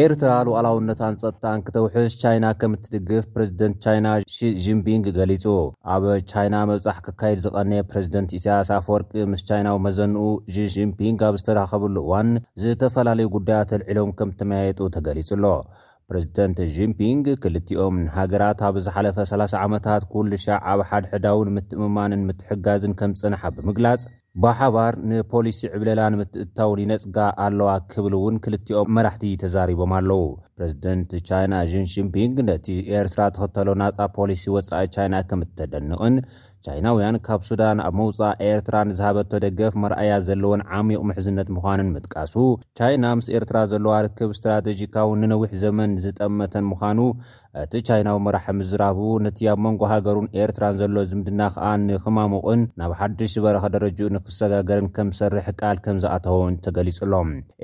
ኤርትራ ሉኣላውነታን ጸጥታን ክተውሕስ ቻይና ከም እትድግፍ ፕረዚደንት ቻይና ሺ ጂንፒንግ ገሊጹ። ኣብ ቻይና ምብጻሕ ክካየድ ዝቐነየ ፕረዚደንት ኢሳያስ ኣፈወርቂ ምስ ቻይናዊ መዘንኡ ዢ ጂንፒንግ ኣብ ዝተራኸብሉ እዋን ዝተፈላለዩ ጉዳያት ኣልዒሎም ከም እተመያየጡ ተገሊጹ ኣሎ። ፕረዚደንት ዢንፒንግ፣ ክልቲኦምን ሃገራት ኣብ ዝሓለፈ ሰላሳ ዓመታት ኩሉሻዕ ኣብ ሓድሕዳውን ምትእምማንን ምትሕግጋዝን ከምዝጸንሓ ብምግላጽ፣ ብሓባር ንፖሊሲ ዕብለላ ንምትእትታውን ይነጽጋ ኣለዋ ክብል እውን ክልቲኦም መራሕቲ ተዛሪቦም ኣለዉ። ፕረዚደንት ቻይና ዢንሺንፒንግ ነቲ ኤርትራ ትኽተሎ ናጻ ፖሊሲ ወጻኢ ቻይና ከምእተደንቕን፣ ቻይናውያን ካብ ሱዳን ኣብ ምውጻእ ኤርትራ ንዝሃበቶ ደገፍ መርኣያ ዘለወን ዓሚዩቕ ምሕዝነት ምዃነን ምጥቃሱ፣ ቻይና ምስ ኤርትራ ዘለዋ ርክብ ስትራተጂካውን ንነዊሕ ዘመን ዝጠመተን ምዃኑ እቲ ቻይናዊ መራሒ ምዝራቡ፣ ነቲ ኣብ መንጎ ሃገሩን ኤርትራን ዘሎ ዝምድና ከኣ ንክማሙቕን ናብ ሓድሽ ዝበረኸ ደረጅኡ ንክሰጋገርን ከምዝሰርሕ ቃል ከምዝኣተወ ተገሊጹ ኣሎ።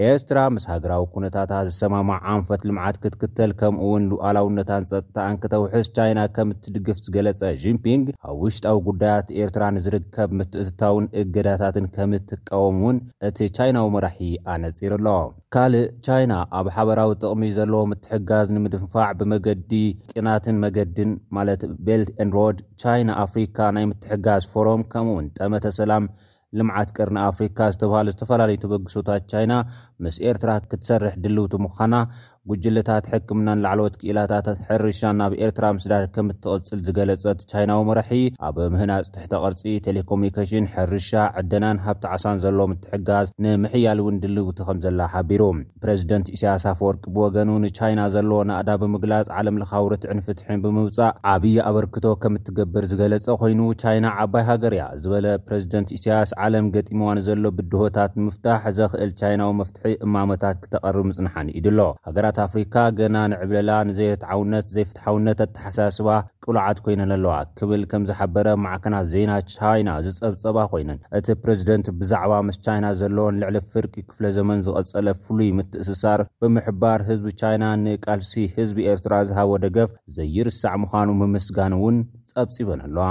ኤርትራ ምስ ሃገራዊ ኩነታታ ዝሰማማዕ ኣንፈት ልምዓት ክትክተል ከምኡ'ውን ሉኣላውነታን ጸጥታኣን ክተውሕስ ቻይና ከም እትድግፍ ዝገለጸ ዢንፒንግ፣ ኣብ ውሽጣዊ ጉዳያት ኤርትራ ንዝርከብ ምትእትታውን እገዳታትን ከም እትቃወም'ውን እቲ ቻይናዊ መራሒ ኣነጺሩ'ሎ። ካልእ፣ ቻይና ኣብ ሓበራዊ ጥቕሚ ዘለዎ ምትሕግጋዝ ንምድንፋዕ ብመገዲ ቅናትን መገድን፣ ማለት ቤልት ኤንድ ሮድ፣ ቻይና-ኣፍሪካ ናይ ምትሕግጋዝ ፎረም ከምኡ'ውን ጠመተ ሰላም ልምዓት ቀርኒ ኣፍሪካ ዝተብሃሉ ዝተፈላለዩ ተበግሶታት ቻይና ምስ ኤርትራ ክትሰርሕ ድልውቲ ምዃና፣ ጉጅለታት ሕክምናን ላዕለዎት ክኢላታት ሕርሻን ናብ ኤርትራ ምስዳድ ከምትቕጽል ዝገለጸት ቻይናዊ መራሒ፣ ኣብ ምህናጽ ትሕተ ቅርጺ፣ ቴሌኮሙኒኬሽን፣ ሕርሻ፣ ዕደናን ሃብቲ ዓሳን ዘሎ ምትሕግጋዝ ንምሕያል'ውን ድልውቲ ከምዘላ ሓቢሩ። ፕረዚደንት ኢሳያስ ኣፈወርቂ ብወገኑ ንቻይና ዘለዎ ናእዳ ብምግላጽ ዓለምለኻዊ ርትዕን ፍትሕን ብምምጻእ ዓብዪ ኣበርክቶ ከም እትገብር ዝገለጸ ኮይኑ፣ ቻይና ዓባይ ሃገር እያ ዝበለ ፕረዚደንት ኢሳያስ ዓለም ገጢምዋ ንዘሎ ብድሆታት ንምፍታሕ ዘኽእል ቻይናዊ መፍትሒ እማመታት ክተቐርብ ምጽንሓን ንኢዱ'ሎ። ሃገራት ኣፍሪካ ገና ንዕብለላ፣ ንዘይርትዓውነት፣ ዘይፍትሓውነት ኣተሓሳስባ፣ ቅሉዓት ኮይነን ኣለዋ ክብል ከም ዝሓበረ ማዕከናት ዜና ቻይና ዝጸብጸባ ኮይነን፣ እቲ ፕረዚደንት ብዛዕባ ምስ ቻይና ዘለወን ልዕሊ ፍርቂ ክፍለ ዘመን ዝቐጸለ ፍሉይ ምትእስሳር ብምሕባር ህዝቢ ቻይና ንቃልሲ ህዝቢ ኤርትራ ዝሃቦ ደገፍ ዘይርሳዕ ምዃኑ ምምስጋን'ውን ጸብጺበን ኣለዋ።